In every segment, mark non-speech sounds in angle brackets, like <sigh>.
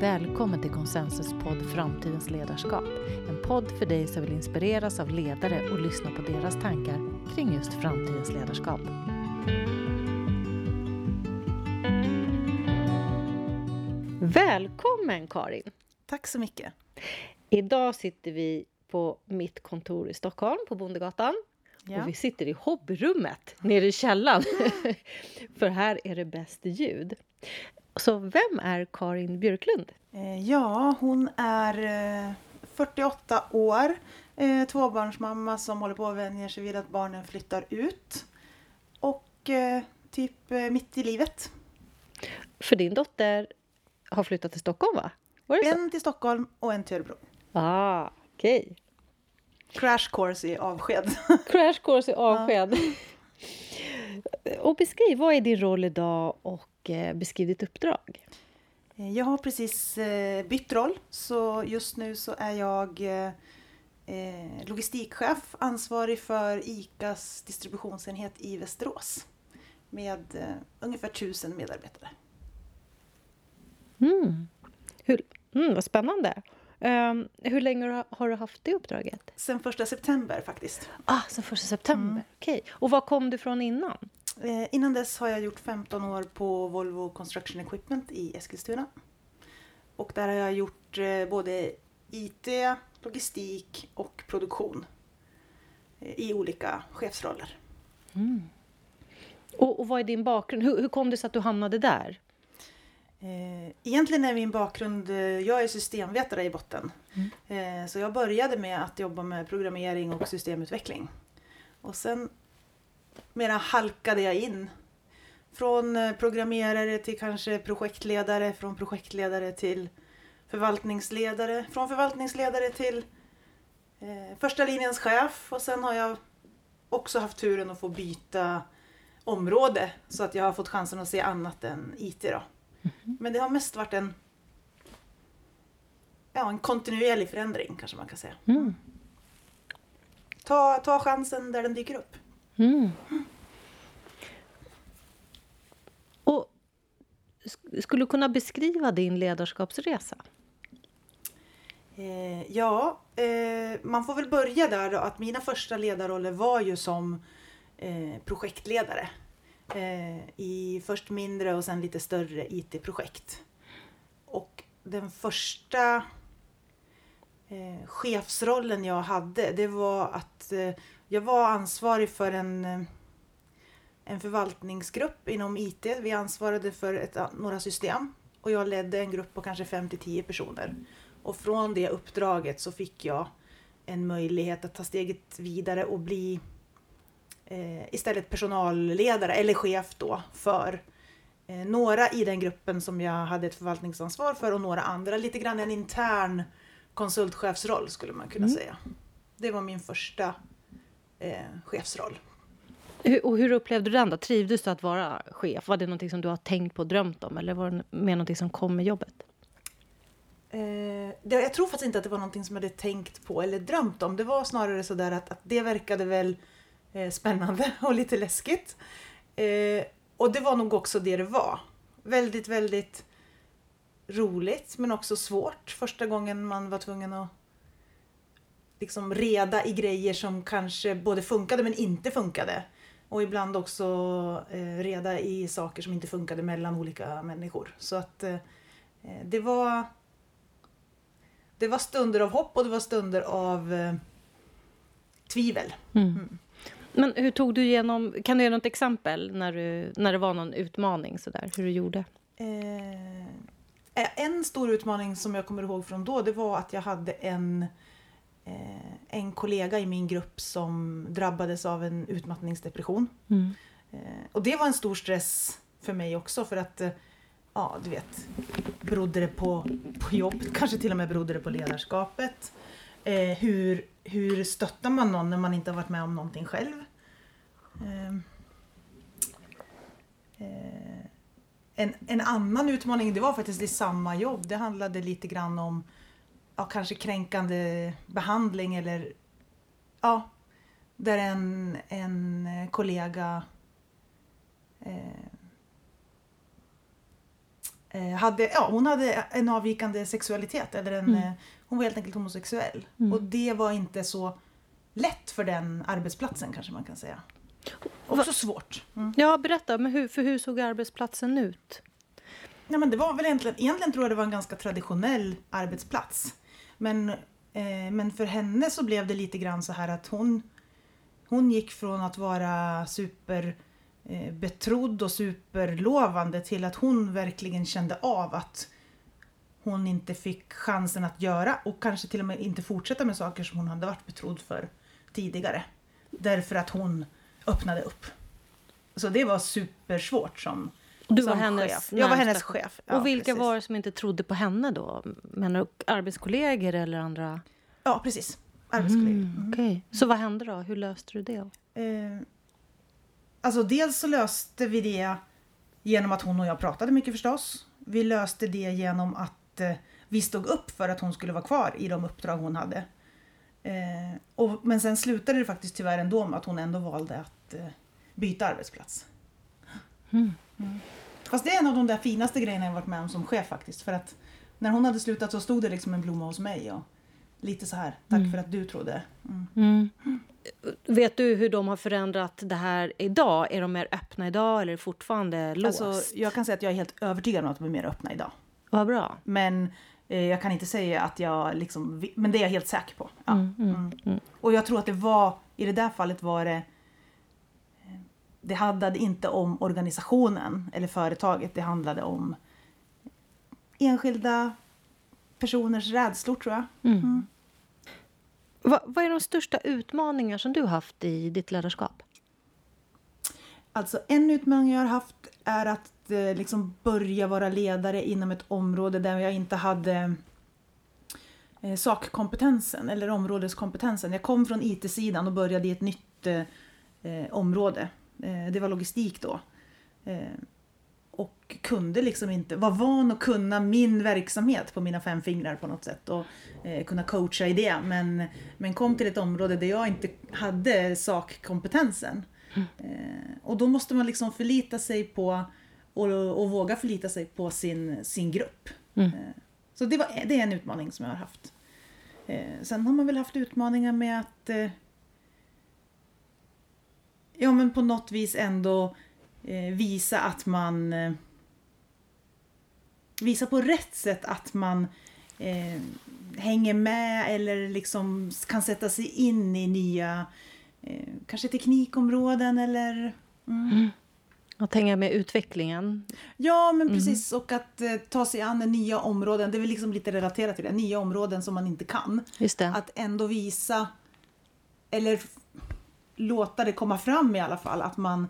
Välkommen till Konsensus podd Framtidens ledarskap. En podd för dig som vill inspireras av ledare och lyssna på deras tankar kring just framtidens ledarskap. Välkommen Karin! Tack så mycket. Idag sitter vi på mitt kontor i Stockholm, på Bondegatan. Ja. Och vi sitter i hobbyrummet nere i källaren. <laughs> För här är det bäst ljud. Så vem är Karin Björklund? Eh, ja, hon är 48 eh, år, eh, tvåbarnsmamma som håller på att vänja sig vid att barnen flyttar ut. Och typ mitt i livet. För din dotter har flyttat till Stockholm, va? en till Stockholm och en till Örebro. Ah, okej. Okay. Crash course i avsked. <laughs> Crash course i avsked. Ja. och beskriv, vad är din roll idag och eh, beskriv ditt uppdrag. Eh, jag har precis eh, bytt roll, så just nu så är jag logistikchef, ansvarig för ICAs distributionsenhet i Västerås med ungefär tusen medarbetare. Mm. Hur, mm, vad spännande! Um, hur länge har du haft det uppdraget? Sen första september faktiskt. Ah, sen första september, mm. okej. Okay. Och var kom du från innan? Eh, innan dess har jag gjort 15 år på Volvo Construction Equipment i Eskilstuna. Och där har jag gjort eh, både IT, logistik och produktion eh, i olika chefsroller. Mm. Och, och, vad är din bakgrund? Hur, hur kom det sig att du hamnade där? Eh, egentligen är min bakgrund, eh, jag är systemvetare i botten. Mm. Eh, så jag började med att jobba med programmering och systemutveckling. Och sen mera halkade jag in. Från programmerare till kanske projektledare, från projektledare till förvaltningsledare, från förvaltningsledare till eh, första linjens chef och sen har jag också haft turen att få byta område så att jag har fått chansen att se annat än IT. Då. Mm. Men det har mest varit en, ja, en kontinuerlig förändring kanske man kan säga. Mm. Ta, ta chansen där den dyker upp. Mm. Och Skulle du kunna beskriva din ledarskapsresa? Eh, ja, eh, man får väl börja där då att mina första ledarroller var ju som eh, projektledare eh, i först mindre och sen lite större IT-projekt. Och den första eh, chefsrollen jag hade det var att eh, jag var ansvarig för en, eh, en förvaltningsgrupp inom IT. Vi ansvarade för ett, några system och jag ledde en grupp på kanske 5-10 personer. Och från det uppdraget så fick jag en möjlighet att ta steget vidare och bli eh, istället personalledare eller chef då för eh, några i den gruppen som jag hade ett förvaltningsansvar för och några andra. Lite grann en intern konsultchefsroll skulle man kunna mm. säga. Det var min första eh, chefsroll. Och hur upplevde du den då? Trivdes du att vara chef? Var det något som du har tänkt på och drömt om eller var det mer något som kom med jobbet? Eh, det, jag tror faktiskt inte att det var något som jag hade tänkt på eller drömt om. Det var snarare så där att, att det verkade väl eh, spännande <laughs> och lite läskigt. Eh, och det var nog också det det var. Väldigt, väldigt roligt men också svårt. Första gången man var tvungen att liksom reda i grejer som kanske både funkade men inte funkade. Och ibland också eh, reda i saker som inte funkade mellan olika människor. Så att eh, eh det var det var stunder av hopp och det var stunder av eh, tvivel. Mm. Mm. Men hur tog du igenom, kan du ge något exempel när, du, när det var någon utmaning sådär, hur du gjorde? Eh, en stor utmaning som jag kommer ihåg från då, det var att jag hade en, eh, en kollega i min grupp som drabbades av en utmattningsdepression. Mm. Eh, och det var en stor stress för mig också för att eh, ja, du vet, berodde det på, på jobbet, kanske till och med berodde det på ledarskapet. Eh, hur, hur stöttar man någon när man inte har varit med om någonting själv? Eh, eh, en, en annan utmaning det var faktiskt i samma jobb. Det handlade lite grann om ja, kanske kränkande behandling eller ja, där en, en kollega eh, eh, hade, ja, hon hade en avvikande sexualitet. Eller en, Mm. eh, hon var helt enkelt homosexuell. Mm. Och det var inte så lätt för den arbetsplatsen kanske man kan säga. Också svårt. Mm. Ja, berätta. Men hur, för hur såg arbetsplatsen ut? Ja, men det var väl egentligen, egentligen tror jag det var en ganska traditionell arbetsplats. Men, eh, men för henne så blev det lite grann så här att hon, hon gick från att vara super eh, betrodd och superlovande till att hon verkligen kände av att hon inte fick chansen att göra och kanske till och med inte fortsätta med saker som hon hade varit betrodd för tidigare. Därför att hon öppnade upp. Så det var supersvårt som, du var hennes chef. Jag var hennes chef. Ja, och vilka precis. var det som inte trodde på henne då? Du arbetskollegor eller andra? Ja, precis. Arbetskollegor. Mm, okej. Så vad hände då? Hur löste du det? Eh, alltså dels så löste vi det genom att hon och jag pratade mycket förstås. Vi löste det genom att eh, vi stod upp för att hon skulle vara kvar i de uppdrag hon hade. Eh, och, men sen slutade det faktiskt tyvärr ändå med att hon ändå valde att eh, byta arbetsplats. Mm. Fast det är en av de där finaste grejerna jag varit med om som chef faktiskt. För att när hon hade slutat så stod det liksom en blomma hos mig. Och lite så här, tack Mm. för att du trodde. Mm. Mm. Vet du hur de har förändrat det här idag? Är de mer öppna idag eller är det fortfarande låst? Alltså, jag kan säga att jag är helt övertygad om att de är mer öppna idag. Vad bra. Men eh, jag kan inte säga att jag liksom, men det är jag helt säker på. Ja. Mm. Och jag tror att det var, i det där fallet var det, det handlade inte om organisationen eller företaget, det handlade om enskilda personers rädslor tror jag. Mm. Mm. Vad, vad är de största utmaningar som du har haft i ditt ledarskap? Alltså en utmaning jag har haft är att eh, liksom börja vara ledare inom ett område där jag inte hade eh, sakkompetensen eller områdeskompetensen. Jag kom från IT-sidan och började i ett nytt eh, eh, område. Eh, det var logistik då. Eh, och kunde liksom inte, var van att kunna min verksamhet på mina fem fingrar på något sätt och eh, kunna coacha i det. Men, men kom till ett område där jag inte hade sakkompetensen. Och då måste man liksom förlita sig på och, och våga förlita sig på sin, sin grupp. Mm. Så det, var, det är en utmaning som jag har haft. Sen har man väl haft utmaningar med att ja men på något vis ändå eh, visa att man eh, visa på rätt sätt att man eh, hänger med eller liksom kan sätta sig in i nya eh, kanske teknikområden eller mm. Att hänga med utvecklingen? Ja, men precis. Och att eh, ta sig an nya områden. Det är väl liksom lite relaterat till det. Nya områden som man inte kan. Att ändå visa, eller låta det komma fram i alla fall, att man,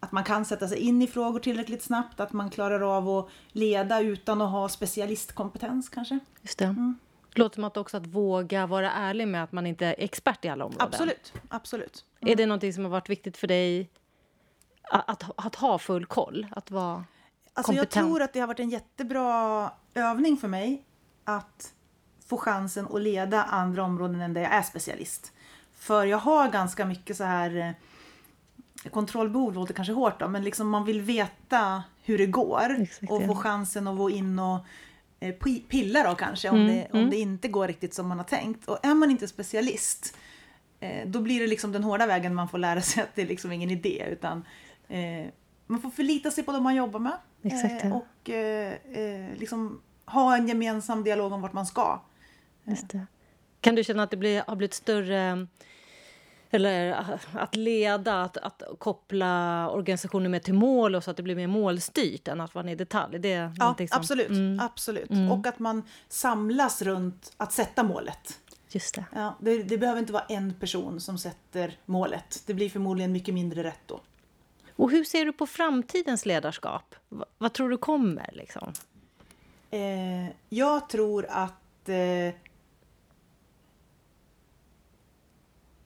att man kan sätta sig in i frågor tillräckligt snabbt. Att man klarar av att leda utan att ha specialistkompetens kanske. Just det. Mm. Låter som att också att våga vara ärlig med att man inte är expert i alla områden. Absolut, absolut. Är det någonting som har varit viktigt för dig att, att, att ha full koll? Att vara Alltså jag kompetent? tror att det har varit en jättebra övning för mig att få chansen att leda andra områden än där jag är specialist. För jag har ganska mycket så här eh, kontrollbehov, låter kanske hårt då, men liksom man vill veta hur det går Exakt, och få chansen att gå in och eh, pi- pilla då kanske om, Mm, det, om mm. det inte går riktigt som man har tänkt. Och är man inte specialist eh, då blir det liksom den hårda vägen man får lära sig att det är liksom ingen idé utan eh, man får förlita sig på de man jobbar med. Exakt, ja. och eh, liksom ha en gemensam dialog om vart man ska. Just det. Kan du känna att det blir, har blivit större eller att leda, att, att koppla organisationer mer till mål och så att det blir mer målstyrt än att vara i detalj? Det är Ja, som- absolut. Mm, absolut. Mm. Och att man samlas runt att sätta målet. just det. Ja, det, det behöver inte vara en person som sätter målet. Det blir förmodligen mycket mindre rätt då. Och hur ser du på framtidens ledarskap? Va, vad tror du kommer? Liksom? Eh, jag tror att eh,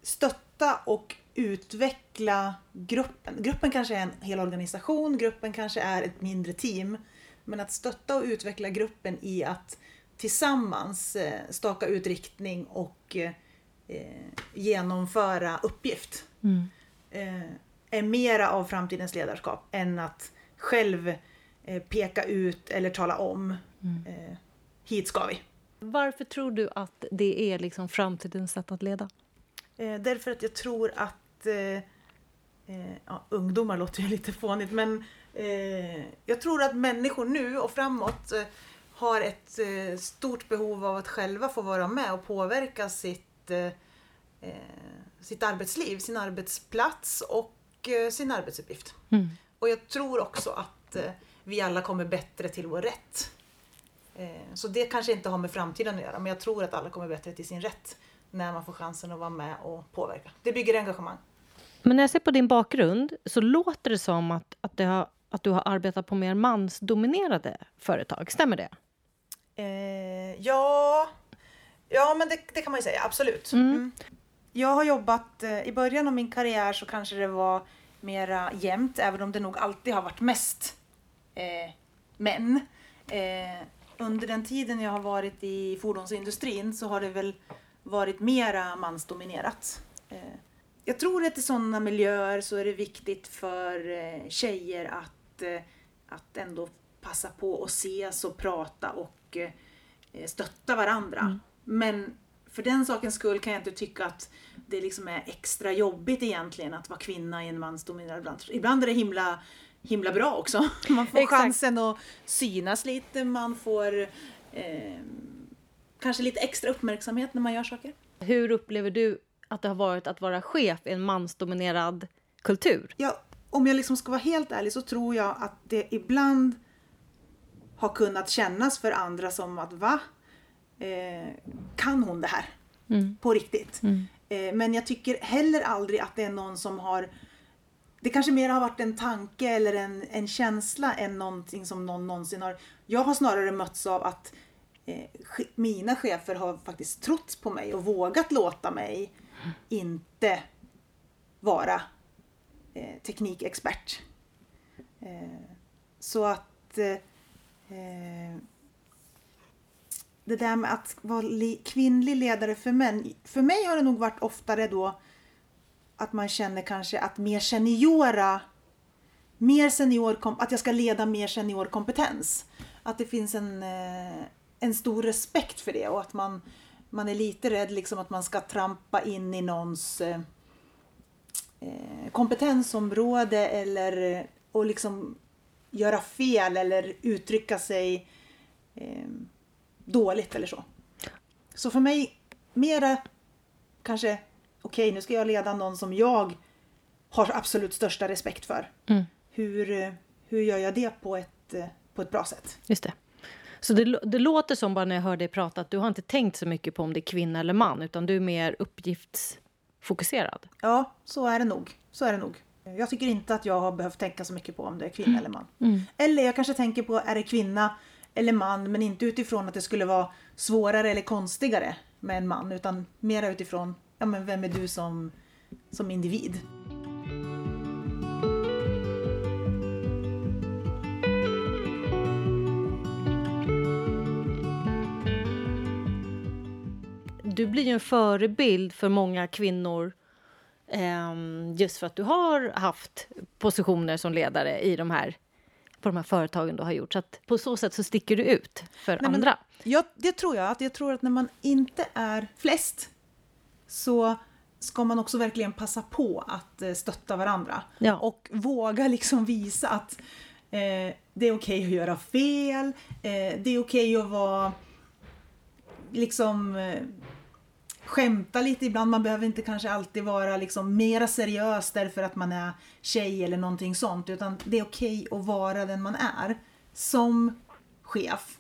stötta och utveckla gruppen. Gruppen kanske är en hel organisation, gruppen kanske är ett mindre team. Men att stötta och utveckla gruppen i att tillsammans eh, staka ut riktning och eh, eh, genomföra uppgift Mm. är mera av framtidens ledarskap än att själv peka ut eller tala om. Mm. Hit ska vi. Varför tror du att det är liksom framtidens sätt att leda? Eh, därför att jag tror att eh, eh, ja, ungdomar låter ju <laughs> lite fånigt men eh, jag tror att människor nu och framåt eh, har ett eh, stort behov av att själva få vara med och påverka sitt, sitt arbetsliv, sin arbetsplats och sin arbetsuppgift. Mm. Och jag tror också att vi alla kommer bättre till vår rätt. Så det kanske inte har med framtiden att göra men jag tror att alla kommer bättre till sin rätt när man får chansen att vara med och påverka. Det bygger engagemang. Men när jag ser på din bakgrund så låter det som att, att, det har, att du har arbetat på mer mansdominerade företag. Stämmer det? Eh, ja, ja men det, det, kan man ju säga. Absolut. Mm. Mm. Jag har jobbat, eh, i början av min karriär så kanske det var mera jämnt, även om det nog alltid har varit mest eh, män. Eh, under den tiden jag har varit i fordonsindustrin så har det väl varit mera mansdominerat. Eh, jag tror att i sådana miljöer så är det viktigt för eh, tjejer att, eh, att ändå passa på att ses och prata och stötta varandra. Mm. Men för den sakens skull kan jag inte tycka att det liksom är extra jobbigt egentligen att vara kvinna i en mansdominerad bransch. Ibland är det himla, himla bra också. <laughs> Man får Exakt. chansen att synas lite, man får eh, kanske lite extra uppmärksamhet när man gör saker. Hur upplever du att det har varit att vara chef i en mansdominerad kultur? Ja, om jag liksom ska vara helt ärlig så tror jag att det ibland har kunnat kännas för andra som att va? Eh, kan hon det här? Mm. På riktigt. Mm. Eh, men jag tycker heller aldrig att det är någon som har det kanske mer har varit en tanke eller en, en känsla än någonting som någon någonsin har... Jag har snarare mötts av att Eh, mina chefer har faktiskt trott på mig och vågat låta mig inte vara eh, teknikexpert. Eh, så att eh, eh det där med att vara kvinnlig ledare för män. För mig har det nog varit oftare då att man känner kanske att mer seniora mer senior, att jag ska leda mer senior kompetens. Att det finns en, eh, en stor respekt för det och att man, man är lite rädd liksom att man ska trampa in i någons eh, eh kompetensområde eller och liksom göra fel eller uttrycka sig eh, dåligt eller så. Så för mig, mera kanske, okej okay, nu ska jag leda någon som jag har absolut största respekt för. Mm. Hur, eh, hur gör jag det på ett, eh, på ett bra sätt? Just det. Så det, det, låter som, bara när jag hör dig prata, att du har inte tänkt så mycket på om det är kvinna eller man, utan du är mer uppgiftsfokuserad. Ja, så är det nog. Så är det nog. Jag tycker inte att jag har behövt tänka så mycket på om det är kvinna mm. eller man. Mm. Eller jag kanske tänker på, är det kvinna eller man, men inte utifrån att det skulle vara svårare eller konstigare med en man, utan mer utifrån, ja men vem är du som, som individ? Du blir ju en förebild för många kvinnor eh, just för att du har haft positioner som ledare i de här på de här företagen du har gjort. Så att på så sätt så sticker du ut för Nej, andra. ja, det tror jag. Att jag tror att när man inte är flest så ska man också verkligen passa på att eh, stötta varandra. Ja. Och våga liksom visa att eh, det är okej okay att göra fel, eh, det är okej okay att vara liksom eh, skämta lite ibland. Man behöver inte kanske alltid vara liksom mera seriös därför att man är tjej eller någonting sånt. Utan det är okej okay att vara den man är som chef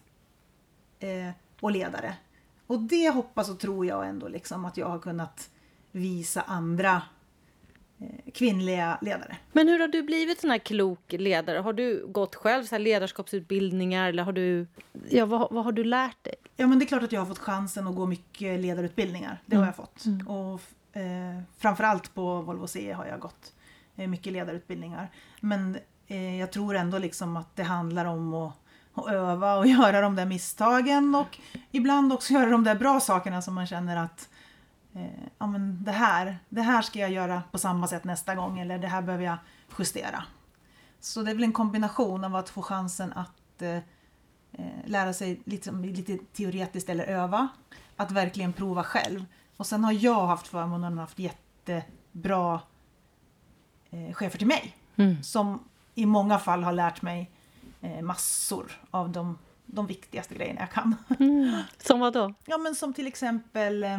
eh, och ledare. Och det hoppas och tror jag ändå liksom att jag har kunnat visa andra kvinnliga ledare. Men hur har du blivit sån här klok ledare? Har du gått själv så här ledarskapsutbildningar eller har du, ja, vad, vad har du lärt dig? Ja men det är klart att jag har fått chansen att gå mycket ledarutbildningar. Det mm. har jag fått. Mm. Och eh, framförallt på Volvo CE har jag gått eh, mycket ledarutbildningar. Men eh, jag tror ändå liksom att det handlar om att, att öva och <laughs> göra de där misstagen och ibland också göra de där bra sakerna som man känner att eh, ja, men det, här, det här ska jag göra på samma sätt nästa gång eller det här behöver jag justera. Så det är väl en kombination av att få chansen att eh, eh lära sig lite, lite teoretiskt eller öva. Att verkligen prova själv. Och sen har jag haft förmånen att ha haft jättebra eh, chefer till mig. Mm. Som i många fall har lärt mig eh, massor av de, de viktigaste grejerna jag kan. Mm. Som vad då? Ja men som till exempel eh,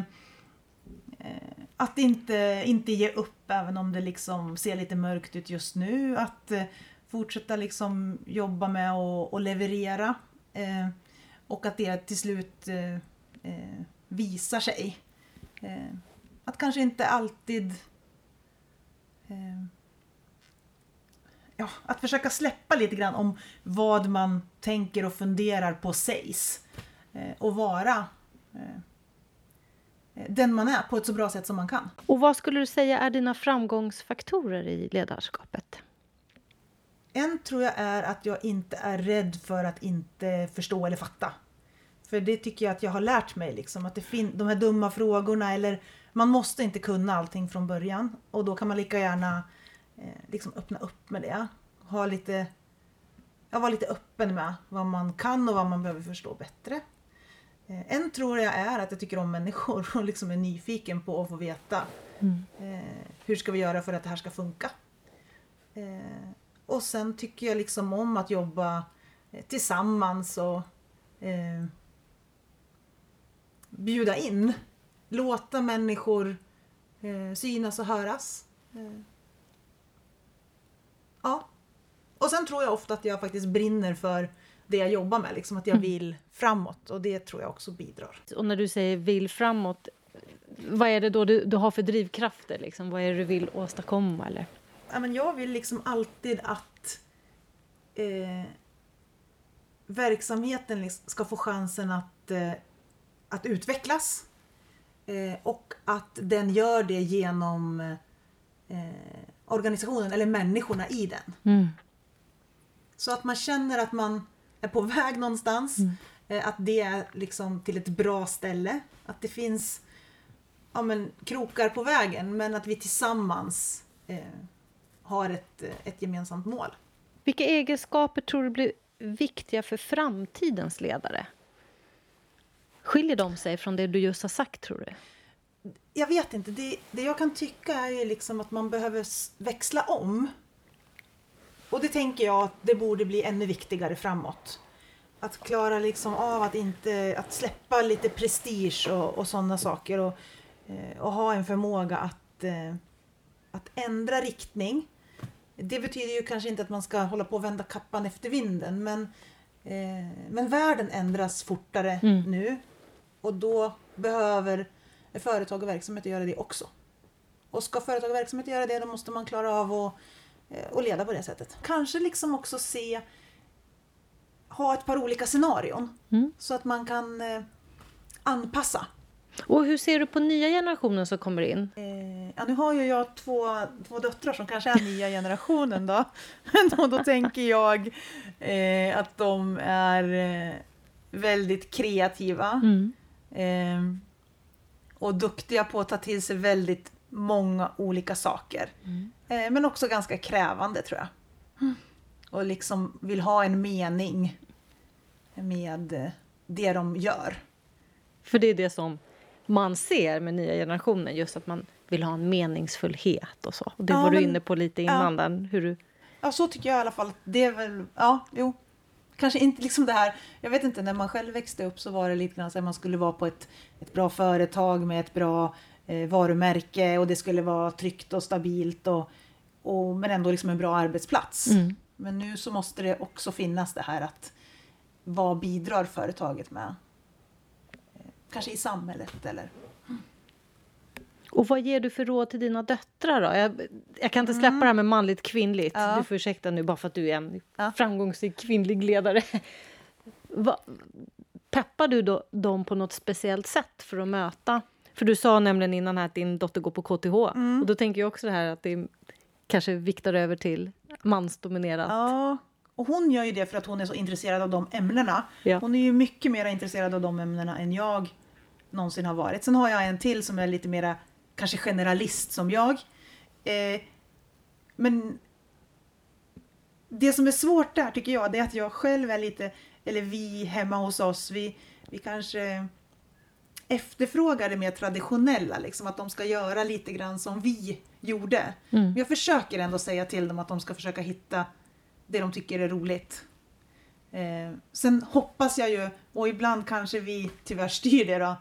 att inte, inte ge upp även om det liksom ser lite mörkt ut just nu. Att eh, fortsätta liksom jobba med och, och leverera. Eh, och att det till slut eh, eh, visar sig. Eh, att kanske inte alltid eh, ja, att försöka släppa lite grann om vad man tänker och funderar på sägs. Eh, och vara eh, den man är på ett så bra sätt som man kan. Och vad skulle du säga är dina framgångsfaktorer i ledarskapet? En tror jag är att jag inte är rädd för att inte förstå eller fatta. För det tycker jag att jag har lärt mig, liksom, att det fin- de här dumma frågorna eller man måste inte kunna allting från början och då kan man lika gärna eh, liksom öppna upp med det. Ha lite, ja, vara lite öppen med vad man kan och vad man behöver förstå bättre. Eh, en tror jag är att jag tycker om människor och liksom är nyfiken på att få veta mm. eh, hur ska vi göra för att det här ska funka. Eh, och sen tycker jag liksom om att jobba tillsammans och eh, bjuda in. Låta människor synas och höras. Ja. Och sen tror jag ofta att jag faktiskt brinner för det jag jobbar med, liksom att jag mm. vill framåt och det tror jag också bidrar. Och när du säger vill framåt, vad är det då du, du har för drivkrafter? Liksom? Vad är det du vill åstadkomma? Eller? Ja, men jag vill liksom alltid att eh, verksamheten ska få chansen att eh, att utvecklas eh, och att den gör det genom eh, organisationen eller människorna i den. Mm. Så att man känner att man är på väg någonstans, mm. eh, att det är liksom till ett bra ställe, att det finns ja, men, krokar på vägen men att vi tillsammans eh, har ett, ett gemensamt mål. Vilka egenskaper tror du blir viktiga för framtidens ledare? Skiljer de sig från det du just har sagt, tror du? Jag vet inte. Det, det jag kan tycka är liksom att man behöver växla om. Och det tänker jag att det borde bli ännu viktigare framåt. Att klara liksom av att inte att släppa lite prestige och, och sådana saker och, eh, och ha en förmåga att, eh, att ändra riktning. Det betyder ju kanske inte att man ska hålla på och vända kappan efter vinden men, eh, men världen ändras fortare mm. nu och då behöver företag och verksamheter göra det också. Och ska företag och verksamheter göra det, då måste man klara av att, att eh, leda på det sättet. Kanske liksom också se, ha ett par olika scenarion. Mm. Så att man kan eh, anpassa. Och hur ser du på nya generationen som kommer in? Eh, ja, nu har ju jag två, två döttrar som kanske är nya <laughs> generationen då. <laughs> och då tänker jag eh, att de är eh, väldigt kreativa. Mm. Eh, och duktiga på att ta till sig väldigt många olika saker. Mm. Eh, men också ganska krävande tror jag. Mm. Och liksom vill ha en mening med det de gör. För det är det som man ser med nya generationen, just att man vill ha en meningsfullhet och så. Och det ja, var men, du inne på lite innan. Ja. Där, hur du... ja, så tycker jag i alla fall. Det är väl, ja, jo kanske inte liksom det här, jag vet inte, när man själv växte upp så var det lite grann så att man skulle vara på ett, ett bra företag med ett bra eh, varumärke och det skulle vara tryggt och stabilt och, och men ändå liksom en bra arbetsplats. Mm. Men nu så måste det också finnas det här att vad bidrar företaget med? Eh, kanske i samhället eller och vad ger du för råd till dina döttrar då? Jag, jag kan inte släppa mm. det här med manligt kvinnligt. Ja. Du får ursäkta nu bara för att du är en ja. framgångsrik kvinnlig ledare. Va, peppar du då dem på något speciellt sätt för att möta? För du sa nämligen innan här att din dotter går på KTH. Mm. Och då tänker jag också det här att det kanske viktar över till mansdominerat. Ja, och hon gör ju det för att hon är så intresserad av de ämnena. Ja. Hon är ju mycket mer intresserad av de ämnena än jag någonsin har varit. Sen har jag en till som är lite mera kanske generalist som jag. Eh, men, det som är svårt där tycker jag, det är att jag själv är lite, eller vi hemma hos oss, vi, vi kanske efterfrågar det mer traditionella, liksom att de ska göra lite grann som vi gjorde. Mm. Jag försöker ändå säga till dem att de ska försöka hitta det de tycker är roligt. Eh, sen hoppas jag ju, och ibland kanske vi tyvärr styr det då,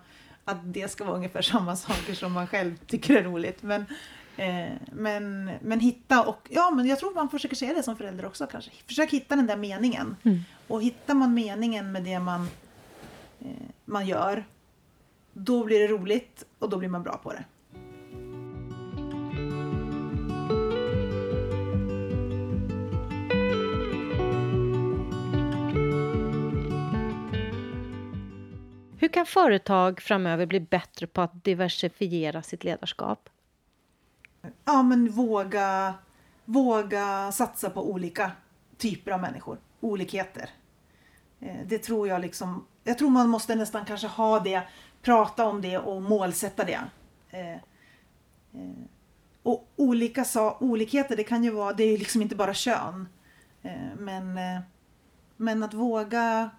att det ska vara ungefär <laughs> samma saker som man själv tycker är roligt. Men, eh, men, men hitta och, ja men jag tror man försöker se det som förälder också kanske. Försök hitta den där meningen. Mm. Och hittar man meningen med det man, eh, man gör, då blir det roligt och då blir man bra på det. Hur kan företag framöver bli bättre på att diversifiera sitt ledarskap? Ja, men våga, våga satsa på olika typer av människor, olikheter. Eh, det tror jag liksom, jag tror man måste nästan kanske ha det, prata om det och målsätta det. Eh, eh, och olika olikheter, det kan ju vara, det är liksom inte bara kön. Men, men att våga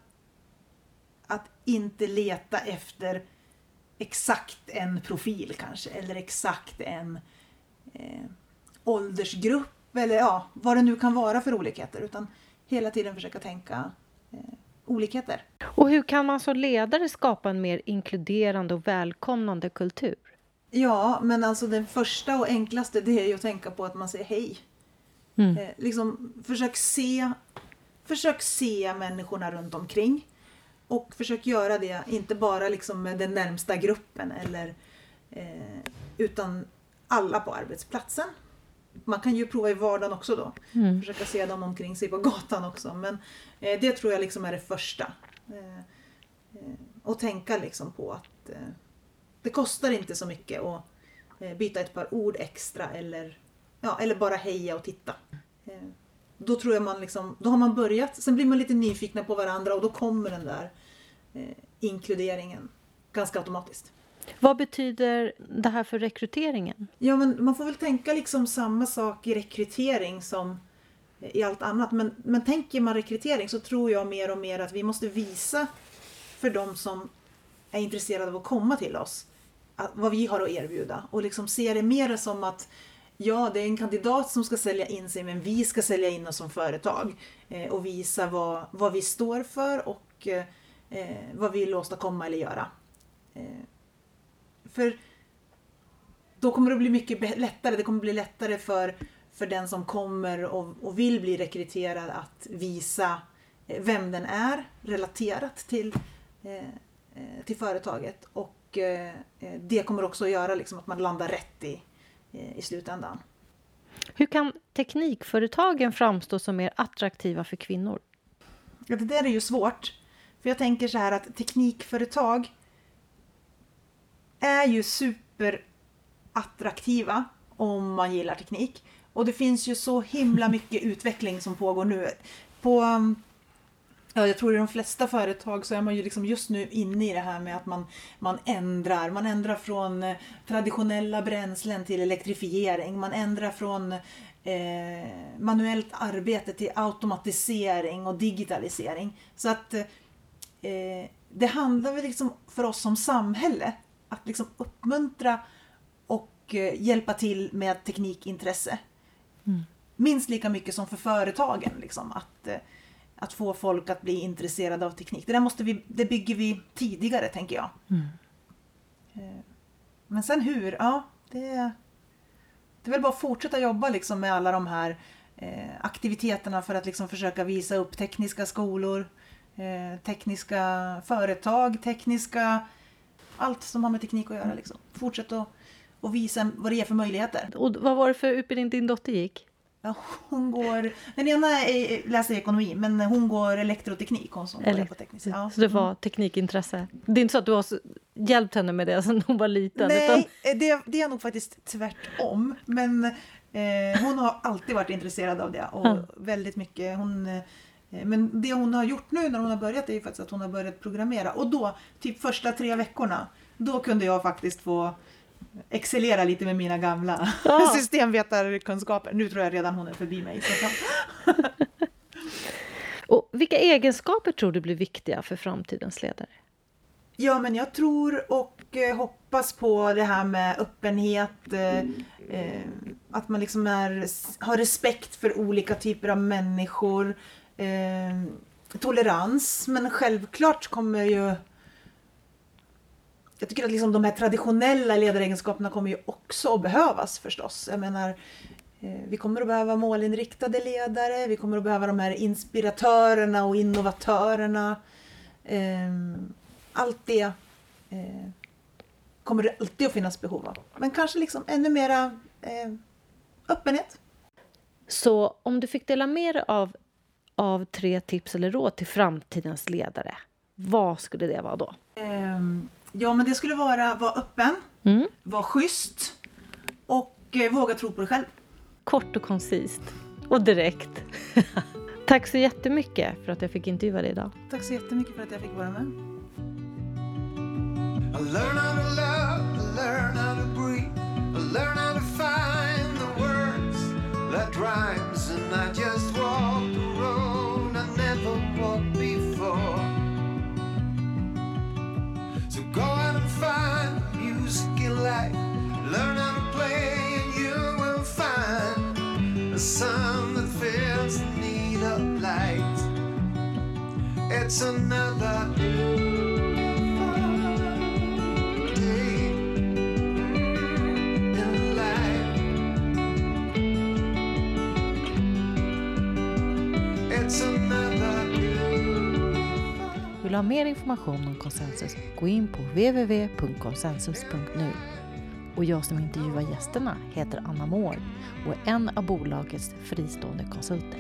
inte leta efter exakt en profil kanske eller exakt en eh, åldersgrupp eller ja, vad det nu kan vara för olikheter utan hela tiden försöka tänka eh, olikheter. Och hur kan man som ledare skapa en mer inkluderande och välkomnande kultur? Ja, men alltså den första och enklaste det är ju att tänka på att man säger hej. Mm. Eh, liksom, försök se Försök se människorna runt omkring. Och försök göra det, inte bara liksom med den närmsta gruppen eller eh, utan alla på arbetsplatsen. Man kan ju prova i vardagen också då. Mm. Försöka se dem omkring sig på gatan också. Men eh, det tror jag liksom är det första. Eh, eh och tänka liksom på att eh, det kostar inte så mycket att eh, byta ett par ord extra eller, ja, eller bara heja och titta då tror jag man liksom, då har man börjat, sen blir man lite nyfikna på varandra och då kommer den där eh, inkluderingen ganska automatiskt. Vad betyder det här för rekryteringen? Ja, men man får väl tänka liksom samma sak i rekrytering som i allt annat. Men, men tänker man rekrytering så tror jag mer och mer att vi måste visa för de som är intresserade av att komma till oss att, vad vi har att erbjuda och liksom se det mer som att ja, det är en kandidat som ska sälja in sig men vi ska sälja in oss som företag eh, och visa vad, vad vi står för och eh, eh vad vi vill åstadkomma eller göra. Eh, för då kommer det bli mycket lättare. Det kommer bli lättare för, för den som kommer och, och vill bli rekryterad att visa eh, vem den är relaterat till, eh, eh till företaget. Och det kommer också att göra liksom att man landar rätt i, i slutändan. Hur kan teknikföretagen framstå som mer attraktiva för kvinnor? Ja, det där är ju svårt. För jag tänker så här att teknikföretag är ju superattraktiva om man gillar teknik. Och det finns ju så himla mycket utveckling som pågår nu. På, ja, jag tror i de flesta företag så är man ju liksom just nu inne i det här med att man, man ändrar. Man ändrar från eh, traditionella bränslen till elektrifiering. Man ändrar från eh, manuellt arbete till automatisering och digitalisering. Så att eh, det handlar väl liksom för oss som samhälle att liksom uppmuntra och eh, hjälpa till med teknikintresse. Mm. Minst lika mycket som för företagen. Liksom, att, eh, att få folk att bli intresserade av teknik. Det där måste vi, det bygger vi tidigare tänker jag. Mm. Eh, men sen hur? Ja, det, det är väl bara att fortsätta jobba liksom med alla de här eh, aktiviteterna för att liksom försöka visa upp tekniska skolor, eh, tekniska företag, tekniska... Allt som har med teknik att göra. Liksom. Fortsätt att och visa vad det är för möjligheter. Och vad var det för utbildning din dotter gick? Ja, hon går, den ena är, läser ekonomi men hon går elektroteknik. Hon som Elekt på teknisk. Ja. Så det var mm. teknikintresse? Det är inte så att du har hjälpt henne med det sedan hon var liten? Nej, utan... det, det är nog faktiskt tvärtom. Men eh, hon har alltid varit intresserad av det och mm. väldigt mycket. Hon eh, Eh, men det hon har gjort nu när hon har börjat är ju faktiskt att hon har börjat programmera. Och då, typ första tre veckorna, då kunde jag faktiskt få excellera lite med mina gamla ja. <laughs> systemvetarkunskaper. Nu tror jag redan hon är förbi mig. <laughs> Och vilka egenskaper tror du blir viktiga för framtidens ledare? Ja, men jag tror och eh, hoppas på det här med öppenhet, eh, eh, att man liksom är, har respekt för olika typer av människor, eh, tolerans, men självklart kommer ju jag tycker att liksom de här traditionella ledaregenskaperna kommer ju också att behövas förstås. Jag menar, eh, vi kommer att behöva målinriktade ledare, vi kommer att behöva de här inspiratörerna och innovatörerna. Ehm, allt det eh, kommer det alltid att finnas behov av. Men kanske liksom ännu mera eh, öppenhet. Så om du fick dela med dig av, av tre tips eller råd till framtidens ledare, vad skulle det vara då? Ja, men det skulle vara vara öppen, mm. vara schysst och eh, våga tro på dig själv. Kort och koncist och direkt. <laughs> Tack så jättemycket för att jag fick intervjua dig idag. Tack så jättemycket för att jag fick vara med. I learn how to love, I learn how to breathe, I learn how to find the words that rhymes, and I just walk find music in life. learn how to play, and you will find a sound that fills the need of light. It's another. Vill du ha mer information om konsensus, gå in på www.konsensus.nu. Och jag som intervjuar gästerna heter Anna Mård och är en av bolagets fristående konsulter.